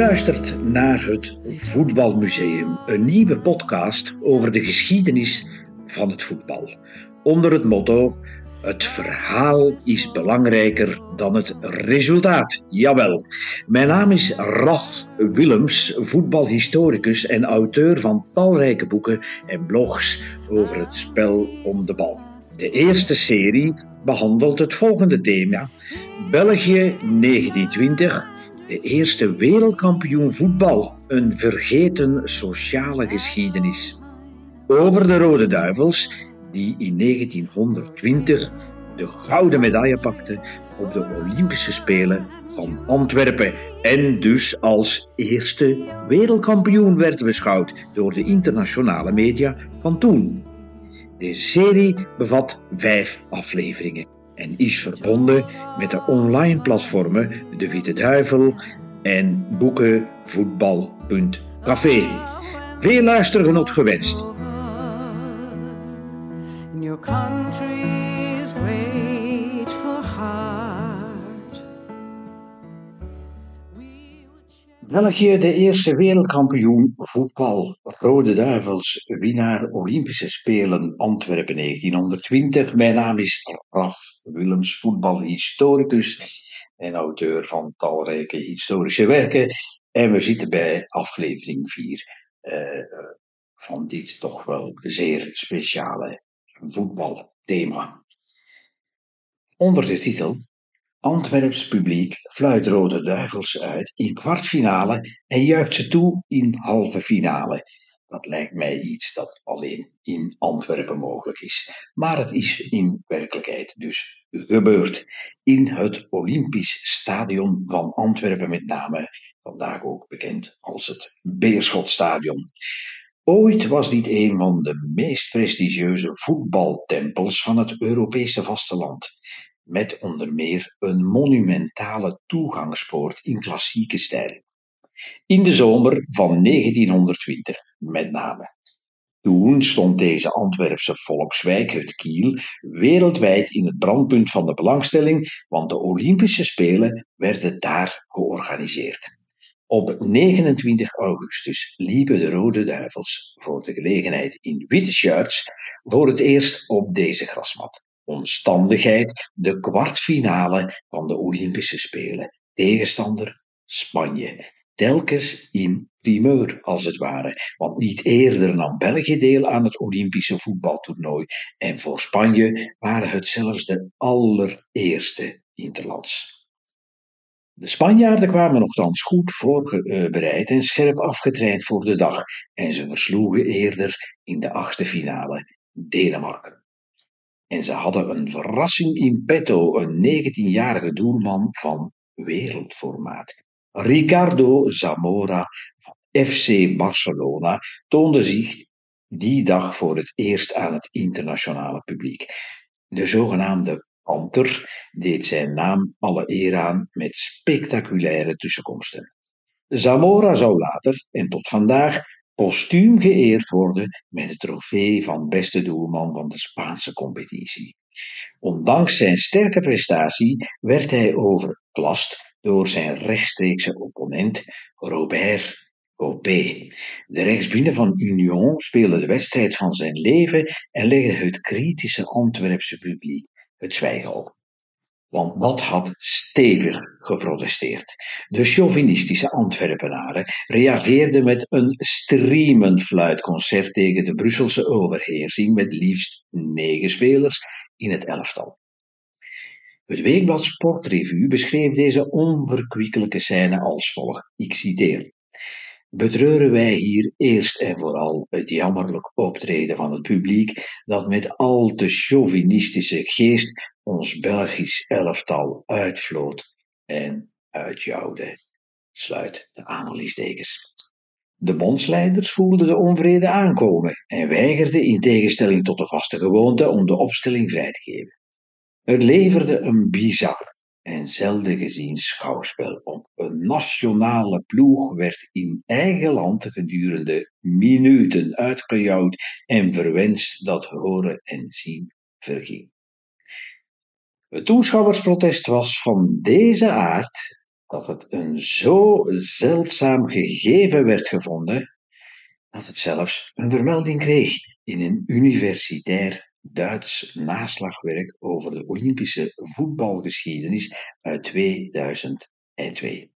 luistert naar het Voetbalmuseum, een nieuwe podcast over de geschiedenis van het voetbal. Onder het motto: Het verhaal is belangrijker dan het resultaat. Jawel. Mijn naam is Raf Willems, voetbalhistoricus en auteur van talrijke boeken en blogs over het spel om de bal. De eerste serie behandelt het volgende thema: België 1920 de eerste wereldkampioen voetbal, een vergeten sociale geschiedenis. Over de Rode Duivels, die in 1920 de gouden medaille pakten op de Olympische Spelen van Antwerpen en dus als eerste wereldkampioen werd beschouwd door de internationale media van toen. Deze serie bevat vijf afleveringen en is verbonden met de online platformen De Witte Duivel en boekenvoetbal.café. Veel luistergenot gewenst. België de eerste wereldkampioen voetbal. Rode Duivels, winnaar Olympische Spelen Antwerpen 1920. Mijn naam is Raf Willems, voetbalhistoricus en auteur van talrijke historische werken. En we zitten bij aflevering 4 uh, van dit toch wel zeer speciale voetbalthema. Onder de titel Antwerps publiek fluit Rode Duivels uit in kwartfinale en juicht ze toe in halve finale. Dat lijkt mij iets dat alleen in Antwerpen mogelijk is. Maar het is in werkelijkheid dus gebeurd. In het Olympisch Stadion van Antwerpen met name, vandaag ook bekend als het Beerschotstadion. Ooit was dit een van de meest prestigieuze voetbaltempels van het Europese vasteland met onder meer een monumentale toegangspoort in klassieke stijl. In de zomer van 1920 met name. Toen stond deze Antwerpse volkswijk, het Kiel, wereldwijd in het brandpunt van de belangstelling, want de Olympische Spelen werden daar georganiseerd. Op 29 augustus liepen de Rode Duivels voor de gelegenheid in witte shirts voor het eerst op deze grasmat omstandigheid de kwartfinale van de Olympische Spelen. Tegenstander Spanje. Telkens in primeur, als het ware. Want niet eerder nam België deel aan het Olympische voetbaltoernooi. En voor Spanje waren het zelfs de allereerste interlands. De Spanjaarden kwamen nogthans goed voorbereid en scherp afgetraind voor de dag. En ze versloegen eerder in de achtste finale Denemarken. En ze hadden een verrassing in petto, een 19-jarige doelman van wereldformaat. Ricardo Zamora van FC Barcelona toonde zich die dag voor het eerst aan het internationale publiek. De zogenaamde Panter deed zijn naam alle eer aan met spectaculaire tussenkomsten. Zamora zou later en tot vandaag postuum geëerd worden met de trofee van beste doelman van de Spaanse competitie. Ondanks zijn sterke prestatie werd hij overklast door zijn rechtstreekse opponent Robert Copé. De rechtsbinnen van Union speelde de wedstrijd van zijn leven en legde het kritische Antwerpse publiek het zwijgen op want dat had stevig geprotesteerd. De chauvinistische Antwerpenaren reageerden met een streamend fluitconcert tegen de Brusselse overheersing met liefst negen spelers in het elftal. Het weekblad Sportrevue beschreef deze onverkwikkelijke scène als volgt. Ik citeer betreuren wij hier eerst en vooral het jammerlijk optreden van het publiek dat met al te chauvinistische geest ons Belgisch elftal uitvloot en uitjouwde. Sluit de aanhalingstekens. De bondsleiders voelden de onvrede aankomen en weigerden in tegenstelling tot de vaste gewoonte om de opstelling vrij te geven. Het leverde een bizar en zelden gezien schouwspel op. Een nationale ploeg werd in eigen land gedurende minuten uitgejouwd en verwenst dat horen en zien verging. Het toeschouwersprotest was van deze aard dat het een zo zeldzaam gegeven werd gevonden dat het zelfs een vermelding kreeg in een universitair Duits naslagwerk over de Olympische voetbalgeschiedenis uit 2002.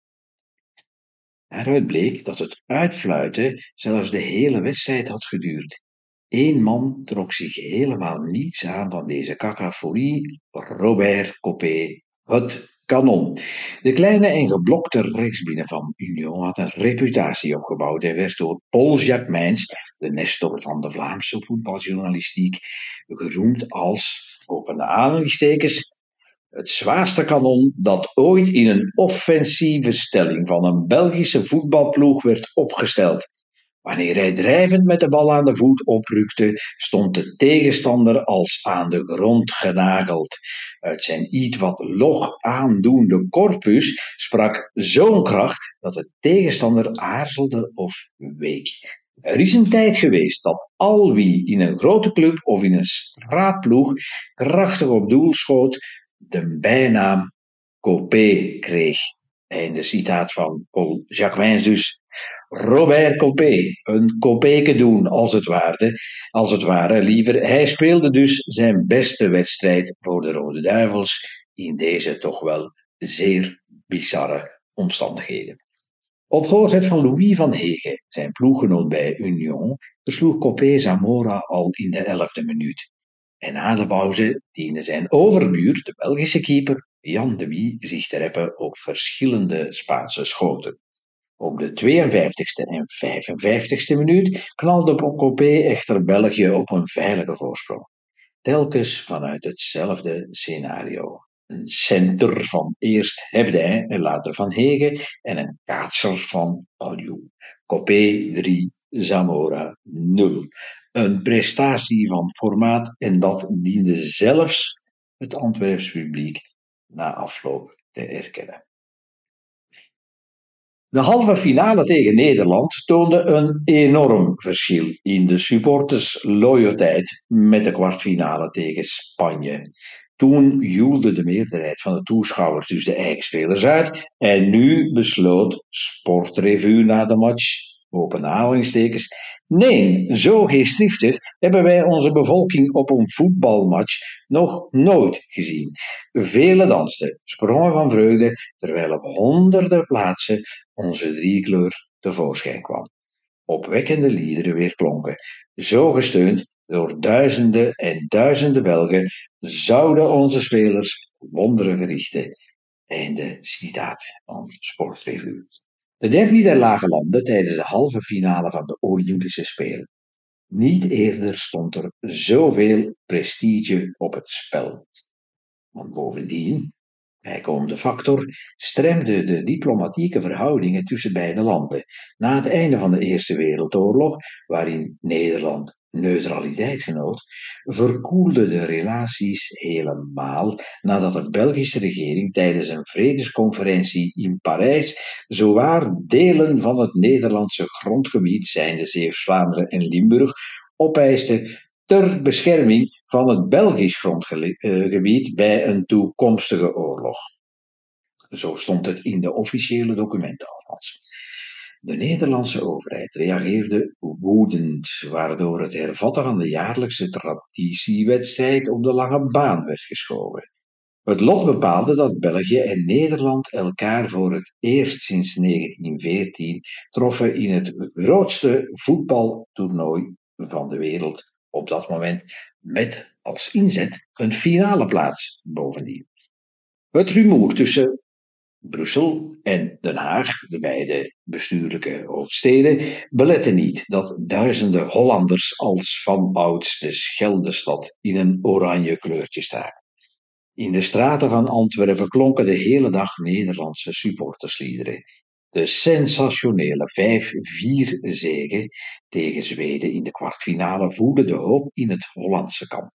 Daaruit bleek dat het uitfluiten zelfs de hele wedstrijd had geduurd. Eén man trok zich helemaal niets aan van deze cacophonie, Robert Copé, het kanon. De kleine en geblokte rechtsbinnen van Union had een reputatie opgebouwd en werd door Paul Jacquemins, de nestor van de Vlaamse voetbaljournalistiek, geroemd als, opende aanhalingstekens, het zwaarste kanon dat ooit in een offensieve stelling van een Belgische voetbalploeg werd opgesteld. Wanneer hij drijvend met de bal aan de voet oprukte, stond de tegenstander als aan de grond genageld. Uit zijn iets wat log aandoende corpus sprak zo'n kracht dat de tegenstander aarzelde of week. Er is een tijd geweest dat al wie in een grote club of in een straatploeg krachtig op doel schoot, de bijnaam Copé kreeg. Einde citaat van Paul Jacquins dus. Robert Copé, een Copéke doen als het, ware, als het ware, liever. Hij speelde dus zijn beste wedstrijd voor de Rode Duivels in deze toch wel zeer bizarre omstandigheden. Op voorzet van Louis van Hege, zijn ploeggenoot bij Union, versloeg Copé Zamora al in de elfde minuut. En na de pauze diende zijn overbuur, de Belgische keeper Jan de Wie, zich te reppen op verschillende Spaanse schoten. Op de 52e en 55e minuut knalde Copé echter België op een veilige voorsprong. Telkens vanuit hetzelfde scenario. Een center van eerst Hebdijn en later Van Hegen en een kaatser van Aliou. Copé 3, Zamora 0. Een prestatie van formaat en dat diende zelfs het Antwerps publiek na afloop te erkennen. De halve finale tegen Nederland toonde een enorm verschil in de supportersloyaliteit met de kwartfinale tegen Spanje. Toen joelde de meerderheid van de toeschouwers dus de eigen spelers uit en nu besloot Sportrevue na de match, open aanhalingstekens, Nee, zo geestdriftig hebben wij onze bevolking op een voetbalmatch nog nooit gezien. Vele dansten, sprongen van vreugde, terwijl op honderden plaatsen onze driekleur tevoorschijn kwam. Opwekkende liederen weer klonken, zo gesteund door duizenden en duizenden Belgen, zouden onze spelers wonderen verrichten. Einde citaat van Sportrevue. De derby der Lage Landen tijdens de halve finale van de Olympische Spelen. Niet eerder stond er zoveel prestige op het spel. Want bovendien, bijkomende factor, stremden de diplomatieke verhoudingen tussen beide landen na het einde van de Eerste Wereldoorlog, waarin Nederland neutraliteit genoot, verkoelde de relaties helemaal nadat de Belgische regering tijdens een vredesconferentie in Parijs zowaar delen van het Nederlandse grondgebied, zijnde Zeeuws-Vlaanderen en Limburg, opeiste ter bescherming van het Belgisch grondgebied bij een toekomstige oorlog. Zo stond het in de officiële documenten alvast. De Nederlandse overheid reageerde woedend, waardoor het hervatten van de jaarlijkse traditiewedstrijd op de lange baan werd geschoven. Het lot bepaalde dat België en Nederland elkaar voor het eerst sinds 1914 troffen in het grootste voetbaltoernooi van de wereld op dat moment, met als inzet een finale plaats bovendien. Het rumoer tussen Brussel en Den Haag, de beide bestuurlijke hoofdsteden, beletten niet dat duizenden Hollanders als vanouds de Scheldestad in een oranje kleurtje staan. In de straten van Antwerpen klonken de hele dag Nederlandse supportersliederen. De sensationele 5-4 zege tegen Zweden in de kwartfinale voerde de hoop in het Hollandse kamp.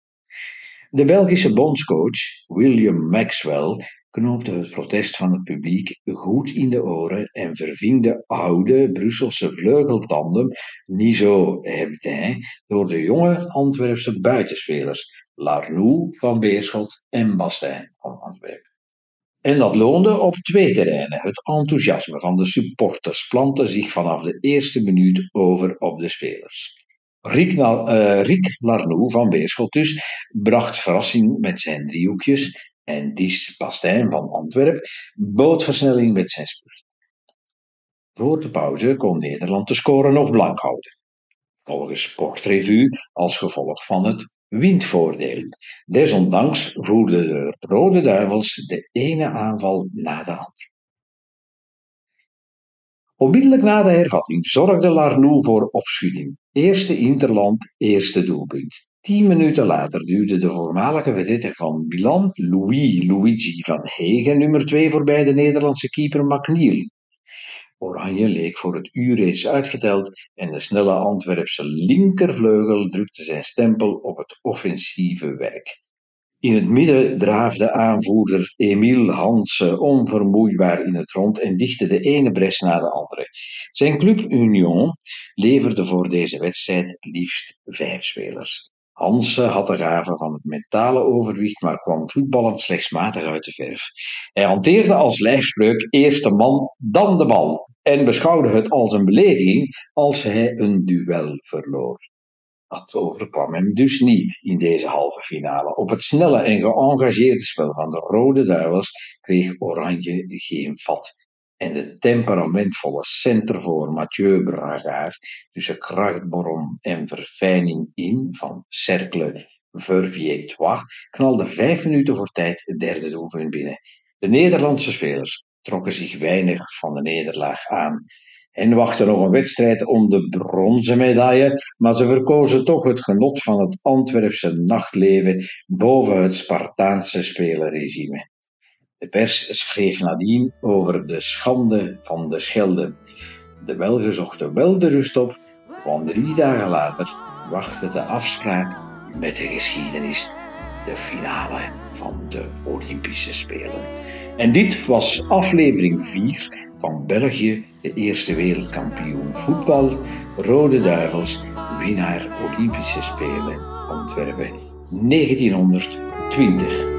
De Belgische bondscoach William Maxwell knoopte het protest van het publiek goed in de oren en verving de oude Brusselse vleugeltandem Nizo Hebdin door de jonge Antwerpse buitenspelers Larnoux van Beerschot en Bastijn van Antwerpen. En dat loonde op twee terreinen. Het enthousiasme van de supporters plantte zich vanaf de eerste minuut over op de spelers. Rick, uh, Larnoux van Beerschot dus bracht verrassing met zijn driehoekjes en Dies van Antwerpen bood versnelling met zijn spurt. Voor de pauze kon Nederland de score nog blank houden. Volgens Sportrevue als gevolg van het windvoordeel. Desondanks voerden de Rode Duivels de ene aanval na de andere. Onmiddellijk na de hervatting zorgde Larnoux voor opschudding. Eerste Interland, eerste doelpunt. Tien minuten later duwde de voormalige vedette van Milan, Louis Luigi van Hegen, nummer 2 voorbij de Nederlandse keeper McNeil. Oranje leek voor het uur reeds uitgeteld en de snelle Antwerpse linkervleugel drukte zijn stempel op het offensieve werk. In het midden draafde aanvoerder Emile Hansen onvermoeibaar in het rond en dichtte de ene bres na de andere. Zijn club Union leverde voor deze wedstrijd liefst vijf spelers. Hansen had de gave van het mentale overwicht, maar kwam voetballend slechts matig uit de verf. Hij hanteerde als lijfspreuk eerst de man, dan de bal, en beschouwde het als een belediging als hij een duel verloor. Dat overkwam hem dus niet in deze halve finale. Op het snelle en geëngageerde spel van de Rode Duivels kreeg Oranje geen vat. En de temperamentvolle centervoor Mathieu Bragard tussen krachtbron en verfijning in van Cercle Verviers-Trois knalde vijf minuten voor tijd het derde doelpunt binnen. De Nederlandse spelers trokken zich weinig van de nederlaag aan en wachtte nog een wedstrijd om de bronzen medaille, maar ze verkozen toch het genot van het Antwerpse nachtleven boven het Spartaanse spelerregime. De pers schreef nadien over de schande van de Schelde. De welgezochte wel de rust op, want drie dagen later wachtte de afspraak met de geschiedenis, de finale van de Olympische Spelen. En dit was aflevering 4 van België, de eerste wereldkampioen voetbal, Rode Duivels, winnaar Olympische Spelen Antwerpen 1920.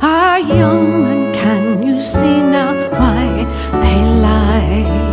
Ah, young man, can you see now why they lie?